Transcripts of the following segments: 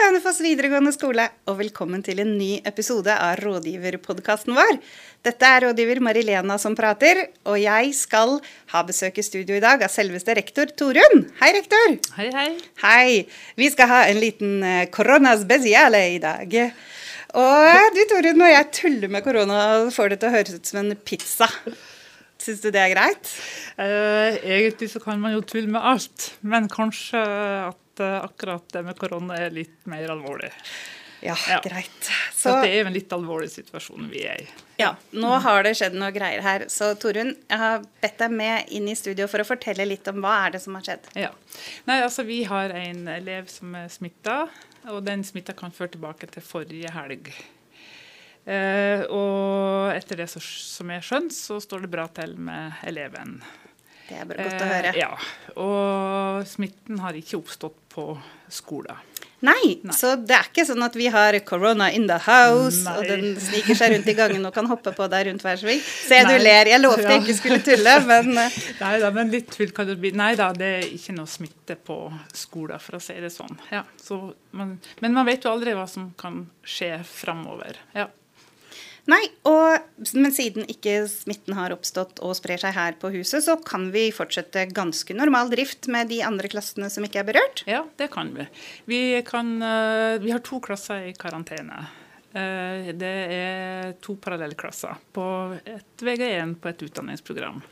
Hønefoss videregående skole, og velkommen til en ny episode av rådgiverpodkasten vår. Dette er rådgiver Marilena som prater, og jeg skal ha besøk i studio i dag av selveste rektor Torunn. Hei, rektor. Hei, hei. Hei. Vi skal ha en liten eh, koronaspesiale i dag. Og du, Torunn, når jeg tuller med korona, får det til å høres ut som en pizza. Syns du det er greit? Eh, egentlig så kan man jo tulle med alt, men kanskje at uh, akkurat det med korona er litt mer alvorlig. Ja, Ja. greit. Så Så det er jo en litt alvorlig situasjon vi er i. ja, nå har det skjedd noe greier her. Så Torunn, jeg har bedt deg med inn i studio for å fortelle litt om hva er det som har skjedd. Ja. Nei, altså Vi har en elev som er smitta, og den smitta kan føre tilbake til forrige helg. Eh, og etter det så, som jeg skjønt så står det bra til med eleven. Det er bare godt å høre. Eh, ja, Og smitten har ikke oppstått på skolen. Nei, Nei. så det er ikke sånn at vi har corona in the house, Nei. og den sniker seg rundt i gangen og kan hoppe på deg rundt hver sving. Se, du ler. Jeg lovte jeg Ja. ikke skulle tulle, men eh, Nei da, men litt tull kan det bli. Nei da, det er ikke noe smitte på skolen, for å si det sånn. Ja, så man, men man vet jo aldri hva som kan skje framover. Ja. Nei, og, men siden ikke smitten har oppstått og sprer seg her på huset, så kan vi fortsette ganske normal drift med de andre klassene som ikke er berørt. ja, det kan vi. Vi, kan, eh, vi har to klasser i karantene. Eh, Det er to parallellklasser på et VG1 på et utdanningsprogram.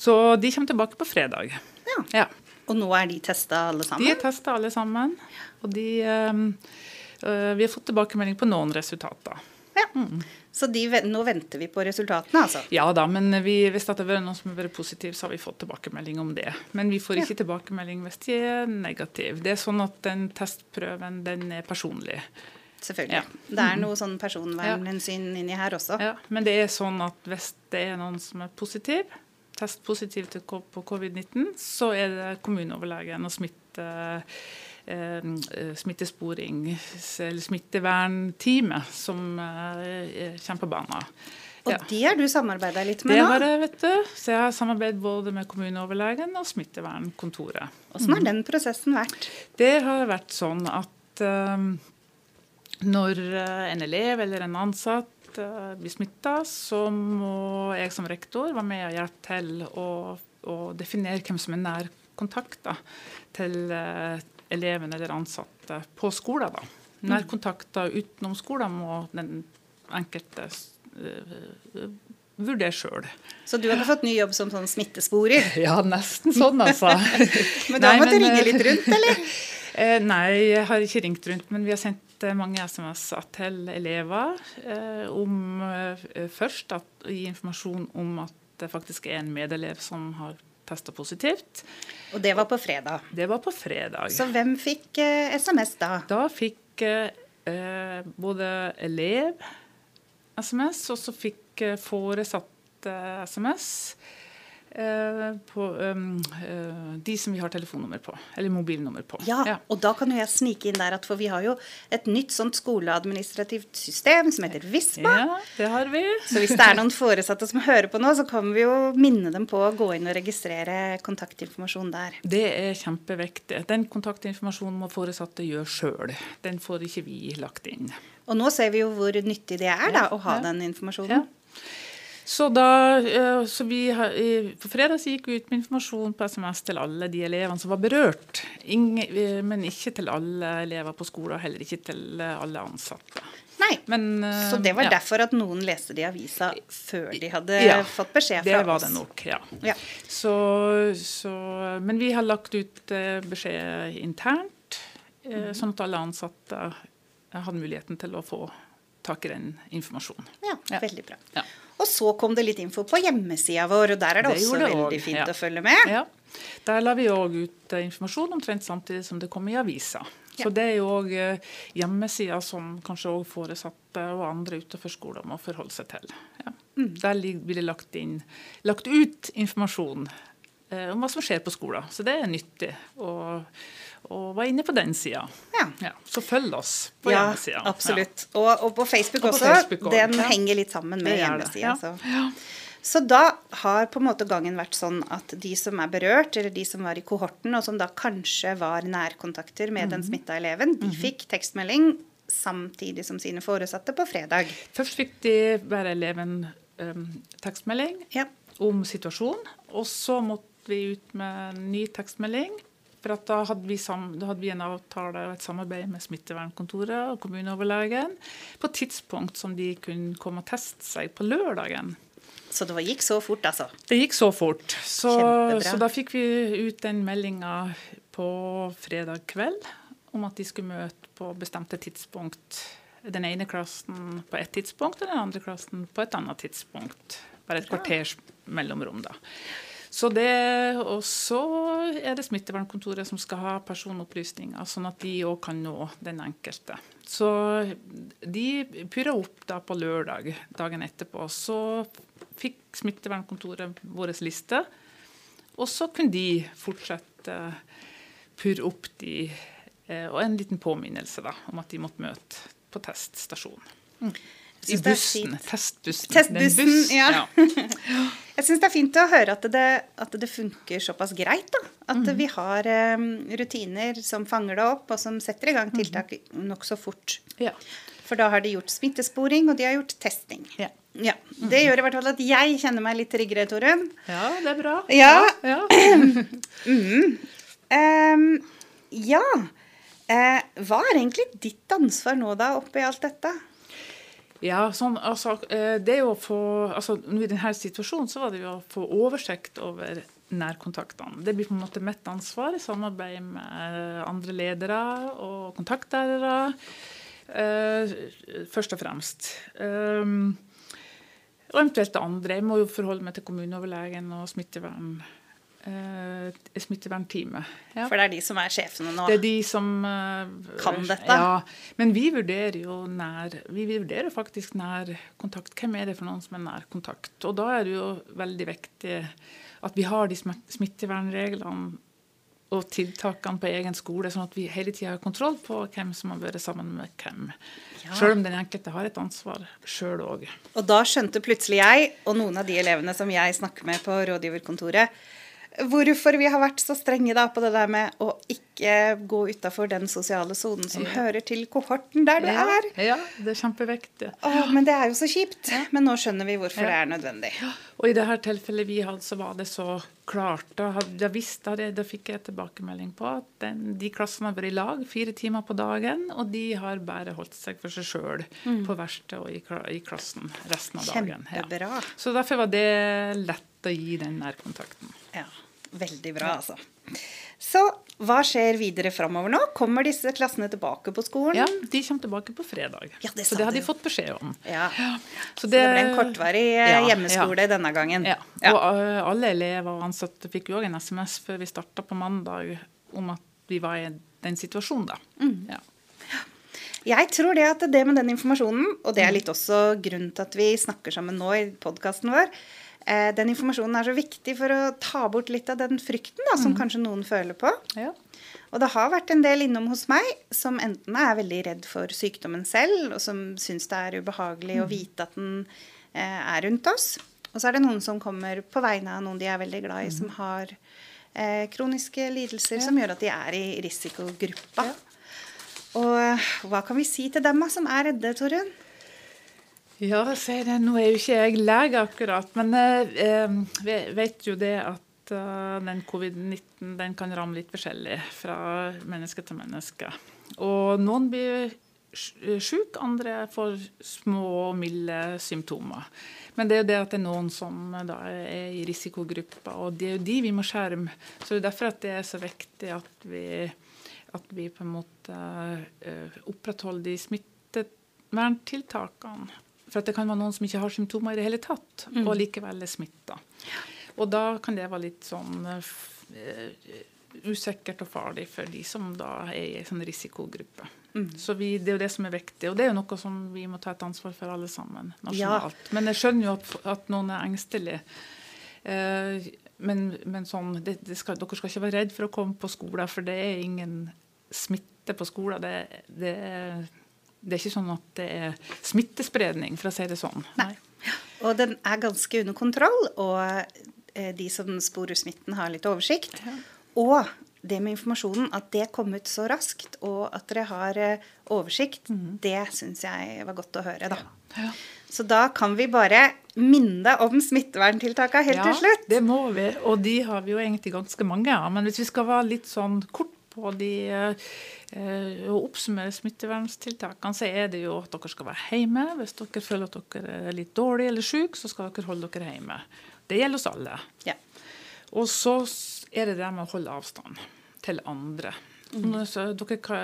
Så de kommer tilbake på fredag. Ja. Ja. Og nå er de testa alle sammen? De er testa alle sammen. Og de, eh, vi har fått tilbakemelding på noen resultater. Ja. Så de, nå venter vi på resultatene, altså. Ja da, men vi, hvis det er noen som er positiv, så har vi fått tilbakemelding om det. Men vi får ikke tilbakemelding hvis de er negative. Det er sånn at den testprøven den er personlig. Selvfølgelig. Ja. Det er noe sånn personvernhensyn inni her også. Ja, men det er sånn at hvis det er noen som er positiv, testpositiv til på covid-19, så er det kommuneoverlegen og smitte, smittevernteamet som eh, kommer på banen. Og Ja. de har du samarbeida litt med Det har jeg, vet du. Så jeg har samarbeidet både med kommuneoverlegen og smittevernkontoret. Hvordan har den prosessen vært? Det har vært sånn at um, når eh, en elev eller en ansatt uh, blir smitta, så må jeg som rektor være med og hjelpe til å, å definere hvem som er nær kontakt da, til eh, eleven eller ansatte på skolen. Da. Nærkontakter utenom skolen må den enkelte eh, vurdere sjøl. Så du hadde fått ny jobb som sånn smittesporer? Ja, nesten sånn, altså. Men da måtte du ringe litt rundt, eller? Eh, nei, jeg har ikke ringt rundt, men vi har sendt eh, mange SMS-er til elever om først at gi informasjon om at det faktisk er en medelev som har testa positivt. Og det var på fredag. Det var på fredag. Så hvem fikk eh, SMS da? Da fikk eh, eh, både elev SMS, og så fikk eh, foresatte SMS. Eh, på um, de som vi har telefonnummer på, eller mobilnummer på. Ja, og da kan jo jeg snike inn der at for vi har jo et nytt sånt skoleadministrativt system som heter Visma. Ja, det har vi. Så hvis det er noen foresatte som hører på nå, så kan vi jo minne dem på å gå inn og registrere kontaktinformasjon der. Det er kjempeviktig. Den kontaktinformasjonen må foresatte gjøre sjøl. Den får ikke vi lagt inn. Og nå ser vi jo hvor nyttig det er da, å ha ja. den informasjonen. Ja. Så da, eh, så vi På fredag gikk vi ut med informasjon på SMS til alle de elevene som var berørt. Ingen, eh, men ikke til alle elever på skolen, og heller ikke til eh, alle ansatte. Nei, Men, så det var ja, derfor at noen leste det i avisa før de hadde Ja, fått beskjed fra oss? Ja, Det var det nok, ja. Ja. Så, så, men vi har lagt ut beskjed internt, mm. sånn at alle ansatte hadde muligheten til å få tak i den informasjonen. Ja, Ja. veldig bra. Ja. Og så kom det litt info på hjemmesida vår, og der er det, Det også det veldig fint ja. å følge med. Ja. Der la vi òg ut eh, informasjon omtrent samtidig som det kom i avisa. Ja. Så det er jo òg hjemmesida som kanskje òg foresatte og andre utenfor skolen må forholde seg til. Ja. Mm. Der blir det lagt, inn, lagt ut informasjon eh, om hva som skjer på skolen. Så det er nyttig å, å være inne på den sida. Ja. Ja. Så følg oss på Ja, hjemmesida. absolutt. Og, og på Facebook Og på også. Facebook også, den ja. henger litt sammen med hjemmesida. ja. Så. Så da har på en måte gangen vært sånn at de som er berørt, eller de som var i kohorten, og som da kanskje var nærkontakter med den smitta eleven, de fikk tekstmelding samtidig som sine foresatte på fredag. Først fikk de hver eleven um, tekstmelding Ja. om situasjonen, og så måtte vi ut med en ny tekstmelding. For da hadde, vi da hadde vi en avtale og et samarbeid med smittevernkontoret og kommuneoverlegen på et tidspunkt som de kunne komme og teste seg på lørdagen. Så det gikk så fort, altså. Det gikk så fort. Så, så da fikk vi ut den meldinga på fredag kveld om at de skulle møte på bestemte tidspunkt. Den ene klassen på ett tidspunkt, og den andre klassen på et annet tidspunkt. Bare et kvarters mellomrom, da. Så det, og så er det smittevernkontoret som skal ha personopplysninger, sånn at de òg kan nå den enkelte. Så de purra opp da på lørdag, dagen etterpå. Så fikk smittevernkontoret vår liste, og så kunne de fortsette purre opp de, eh, og en liten påminnelse da, om at de måtte møte på teststasjonen. I bussen. Testbussen. Testbussen, buss, ja. Jeg syns det er fint å høre at det, at det funker såpass greit. da. At vi har um, rutiner som fanger det opp, og som setter i gang tiltak nokså fort. Ja. For da har de gjort smittesporing, og de har gjort testing. Ja. Ja, Det gjør i hvert fall at jeg kjenner meg litt tryggere, Torunn. ja, det er bra. Ja. ja. Ehm, ja. Uh, hva er egentlig ditt ansvar nå, da, oppi alt dette? Ja, sånn, altså, eh, det å få, altså, I denne situasjonen så var det jo å få oversikt over nærkontaktene. Det blir på en måte mitt ansvar i samarbeid med andre ledere og kontaktlærere. eh, først og fremst. Um, og eventuelt det andre. Jeg må jo forholde meg til kommuneoverlegen og smittevern, eh, smittevernteamet. Ja. For det er de som er sjefene nå. Det er de som uh, Kan dette? Ja, men vi vurderer jo nær Vi vurderer faktisk nær kontakt. Hvem er det for noen som er nær kontakt? Og da er det jo veldig viktig at vi har de sm- smittevernreglene og tiltakene på egen skole, sånn at vi hele tida har kontroll på hvem som har vært sammen med hvem. Ja. Selv om den enkelte har et ansvar sjøl òg. Og da skjønte plutselig jeg, og noen av de elevene som jeg snakker med på rådgiverkontoret, hvorfor vi har vært så strenge da på det der med å ikke gå utafor den sosiale sonen som Ja. hører til kohorten der du ja, er. ja, det er kjempeviktig. Åh, men det er jo så kjipt. Men nå skjønner vi hvorfor det er nødvendig. Og i det her tilfellet vi hadde, så var det så klart. Da, hadde, jeg da, da fikk jeg tilbakemelding på at den, de klassene har vært i lag fire timer på dagen, og de har bare holdt seg for seg sjøl på verkstedet og i, i klassen resten av dagen. Kjempebra. Så derfor var det lett å gi den nærkontakten. Ja, veldig bra, altså. Så hva skjer videre framover nå? Kommer disse klassene tilbake på skolen? Ja, de kommer tilbake på fredag. Ja, det så det har de fått beskjed om. Ja. Så Så det ble en kortvarig eh, Ja, hjemmeskole denne gangen. Ja. Og uh, alle elever og ansatte fikk jo òg en SMS før vi starta på mandag om at vi var i den situasjonen, da. Mm. Ja. Jeg tror det at det med den informasjonen, og det er litt også grunnen til at vi snakker sammen nå i podkasten vår, eh, den informasjonen er så viktig for å ta bort litt av den frykten da, som kanskje noen føler på. Ja. Og det har vært en del innom hos meg som enten er veldig redd for sykdommen selv, og som syns det er ubehagelig å vite at den eh, er rundt oss. Og så er det noen som kommer på vegne av noen de er veldig glad i, som har eh, kroniske lidelser som gjør at de er i risikogruppa. Og eh, hva kan vi si til dem som er redde, Torunn? Ja, si det. Nå er jo ikke jeg lege akkurat, men eh, eh, vi vet jo det at eh, den covid-19 den kan ramme litt forskjellig fra menneske til menneske. Og noen blir syke, andre får små og milde symptomer. Men det er jo det at det er noen som da er i risikogrupper, og det er jo de vi må skjerme. Så det er derfor at det er så viktig at vi, at vi på en måte eh, opprettholder de smitteverntiltakene. For det kan være noen som ikke har symptomer i det hele tatt, og likevel er smitta. Og da kan det være litt sånn uh, usikkert og farlig for de som da er i en sånn risikogruppe. Så vi, det er jo det som er viktig, og det er jo noe som vi må ta et ansvar for alle sammen nasjonalt. Men jeg skjønner jo at, at noen er engstelige. Eh, men, men sånn, det, det skal, dere skal ikke være redd for å komme på skolen, for det er ingen smitte på skolen. Det, det, er- det er ikke sånn at det er smittespredning, for å si det sånn. Nei. Og den er ganske under kontroll, og eh, de som sporer smitten, har litt oversikt. Og det med informasjonen, at det kom ut så raskt, og at dere har oversikt, oversikt, det syns jeg var godt å høre, da. Ja. Så da kan vi bare minne om smitteverntiltakene helt til slutt. Ja, det må vi. Og de har vi jo egentlig ganske mange av. Men hvis vi skal være litt sånn kort på de å og oppsummere smitteverntiltakene, så er det jo at dere skal være hjemme. Hvis dere føler at dere er litt dårlige eller syke, så skal dere holde dere hjemme. Det gjelder oss alle. Ja. Og så er det det med å holde avstand til andre. Mm. Så dere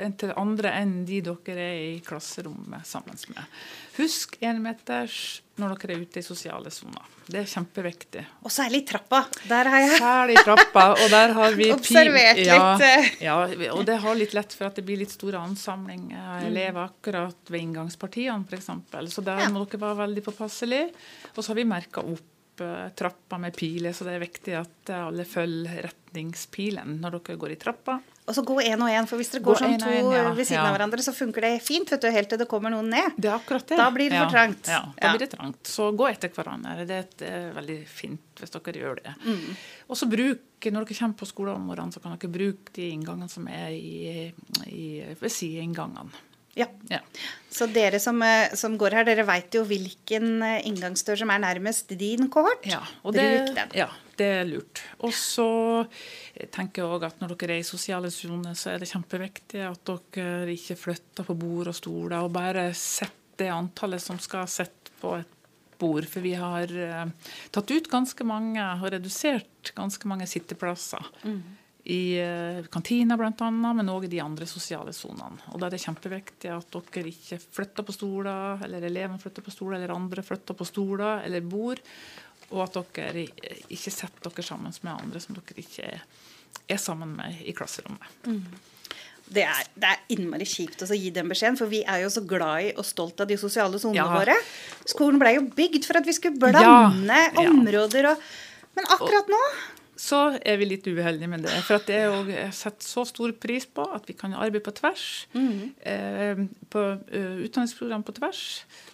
er til andre enn de dere er i klasserommet sammen med. Husk énmeters når dere er ute i sosiale soner. Det er kjempeviktig. Og særlig trappa. Der har jeg Særlig trappa, og der har vi Observert ja, litt, eh. Ja, og det har litt lett for at det blir litt store ansamlinger av elever akkurat ved inngangspartiene f.eks. Så der Mm. Må dere være veldig påpasselige. Og så har vi merka opp eh, trappa med piler, så det er viktig at alle følger retningspilen når dere går i trappa. Og så gå én og én, for hvis dere går, går sånn to en, ja. ved siden Ja. av hverandre, så funker det fint, vet du, helt til det kommer noen ned. Det er akkurat det. Da blir det for trangt. Ja, da blir det trangt. Så gå etter hverandre. Det er, eh, veldig fint hvis dere gjør det. Mm. Og så bruk, når dere kommer på skolen om morgenen, så kan dere bruke de inngangene som er i, i, ved sideinngangene. Ja. Ja. Så dere som, eh, som går her, dere veit jo hvilken eh, inngangsdør som er nærmest din kohort. Ja, og Bruk det, den. ja, det er lurt. Og så tenker jeg også at når dere er i sosiale soner, så er det kjempeviktig at dere ikke flytter på bord og stoler, og bare setter det antallet som skal sitte på et bord. For vi har uh, tatt ut ganske mange, og redusert ganske mange sitteplasser. I uh, kantina bl.a., men òg i de andre sosiale sonene. Og Da er det kjempeviktig at dere ikke flytter på stoler, eller eleven flytter på stoler, eller andre flytter på stoler eller bord. Og at dere ikke setter dere sammen med andre som dere ikke er, sammen med i klasserommet. Det er, det er innmari kjipt å gi den beskjeden, for vi er jo så glad i og stolt av de sosiale sonene Ja. våre. Skolen ble jo bygd for at vi skulle blande Ja. områder og Men akkurat nå Så er vi litt uheldige med det. For at det er jo jeg setter så stor pris på at vi kan arbeide på tvers. eh, på uh, utdanningsprogram på tvers.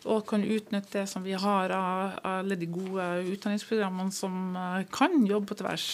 Og kan utnytte det som vi har av alle de gode utdanningsprogrammene som uh, kan jobbe på tvers.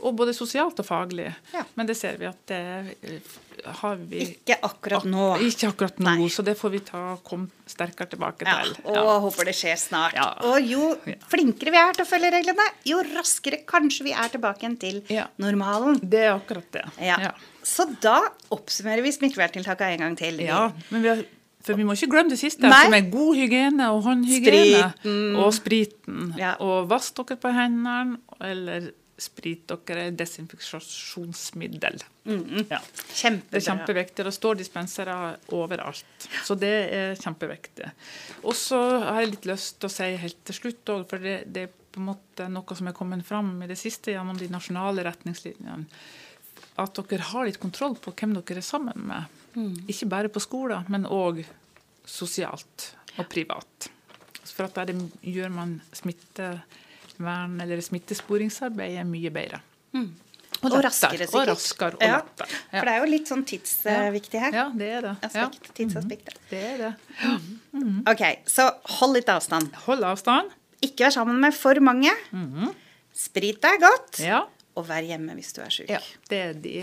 Og både sosialt og faglig. Ja. Men det ser vi at det eh, har vi Ikke akkurat nå. Ikke akkurat nå, Nei. så det får vi ta komme sterkere tilbake Ja, til. og håper det skjer snart. Ja. Og jo flinkere vi er til å følge reglene, jo raskere kanskje vi er tilbake igjen til Ja. normalen. Det er akkurat det. Ja. Ja. Så da oppsummerer vi smitteverntiltakene en gang til. Ja, men vi har, for vi må ikke glemme det siste, Nei. som er god hygiene og håndhygiene. Spriten. Og spriten. Ja. Og vask dere på hendene, eller sprit dere desinfeksjonsmiddel. Ja. Det er kjempeviktig. Det står dispensere overalt. Så det er kjempeviktig. Og så har jeg litt lyst til å si helt til slutt òg, for det, det er på en måte noe som er kommet fram i det siste gjennom de nasjonale retningslinjene, at dere har litt kontroll på hvem dere er sammen med. Ikke bare på skolen, men òg sosialt og privat. For at der gjør man smittevern eller smittesporingsarbeidet mye bedre. Og og, raskere, sikkert. Og raskere og ja. lettere. Ja. For det er jo litt sånn tidsviktig her. Ja, det er det. Aspekt, Tidsaspektet. Det er det. Ok, så hold litt avstand. Hold avstand. Ikke vær sammen med for mange. Sprit deg godt. Ja. Og vær hjemme hvis du er syk. ja. Det er de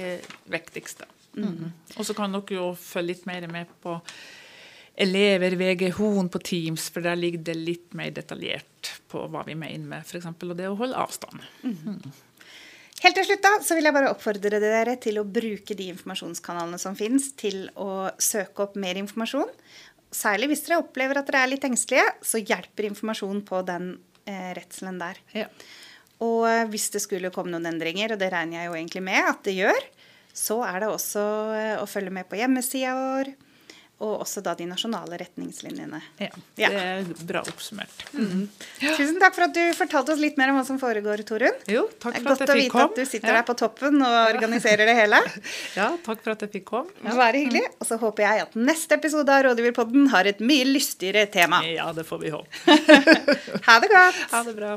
viktigste. Mhm. Og så kan dere jo følge litt mer med på elever VG-HON på Teams, for der ligger det litt mer detaljert på hva vi mener med f.eks. og det å holde avstand. Helt til slutt da, så vil jeg bare oppfordre dere til å bruke de informasjonskanalene som finnes, til å søke opp mer informasjon. Særlig hvis dere opplever at dere er litt engstelige, så hjelper informasjon på den eh, redselen der. Ja. Og eh, hvis det skulle komme noen endringer, og det regner jeg jo egentlig med at det gjør, så er det også eh, å følge med på hjemmesida vår, og også da de nasjonale retningslinjene. ja. Ja. Det er bra oppsummert. Tusen takk for at du fortalte oss litt mer om hva som foregår, Torunn. Jo, takk for at Det er komme. godt å vite kom. at du sitter ja. der på toppen og organiserer det hele. Ja, takk for at jeg fikk komme. Ja. Bare hyggelig. Og så håper jeg at neste episode av Rådgiverpodden har et mye lystigere tema. Ja, det får vi håpe. Ha det godt! Ha det bra.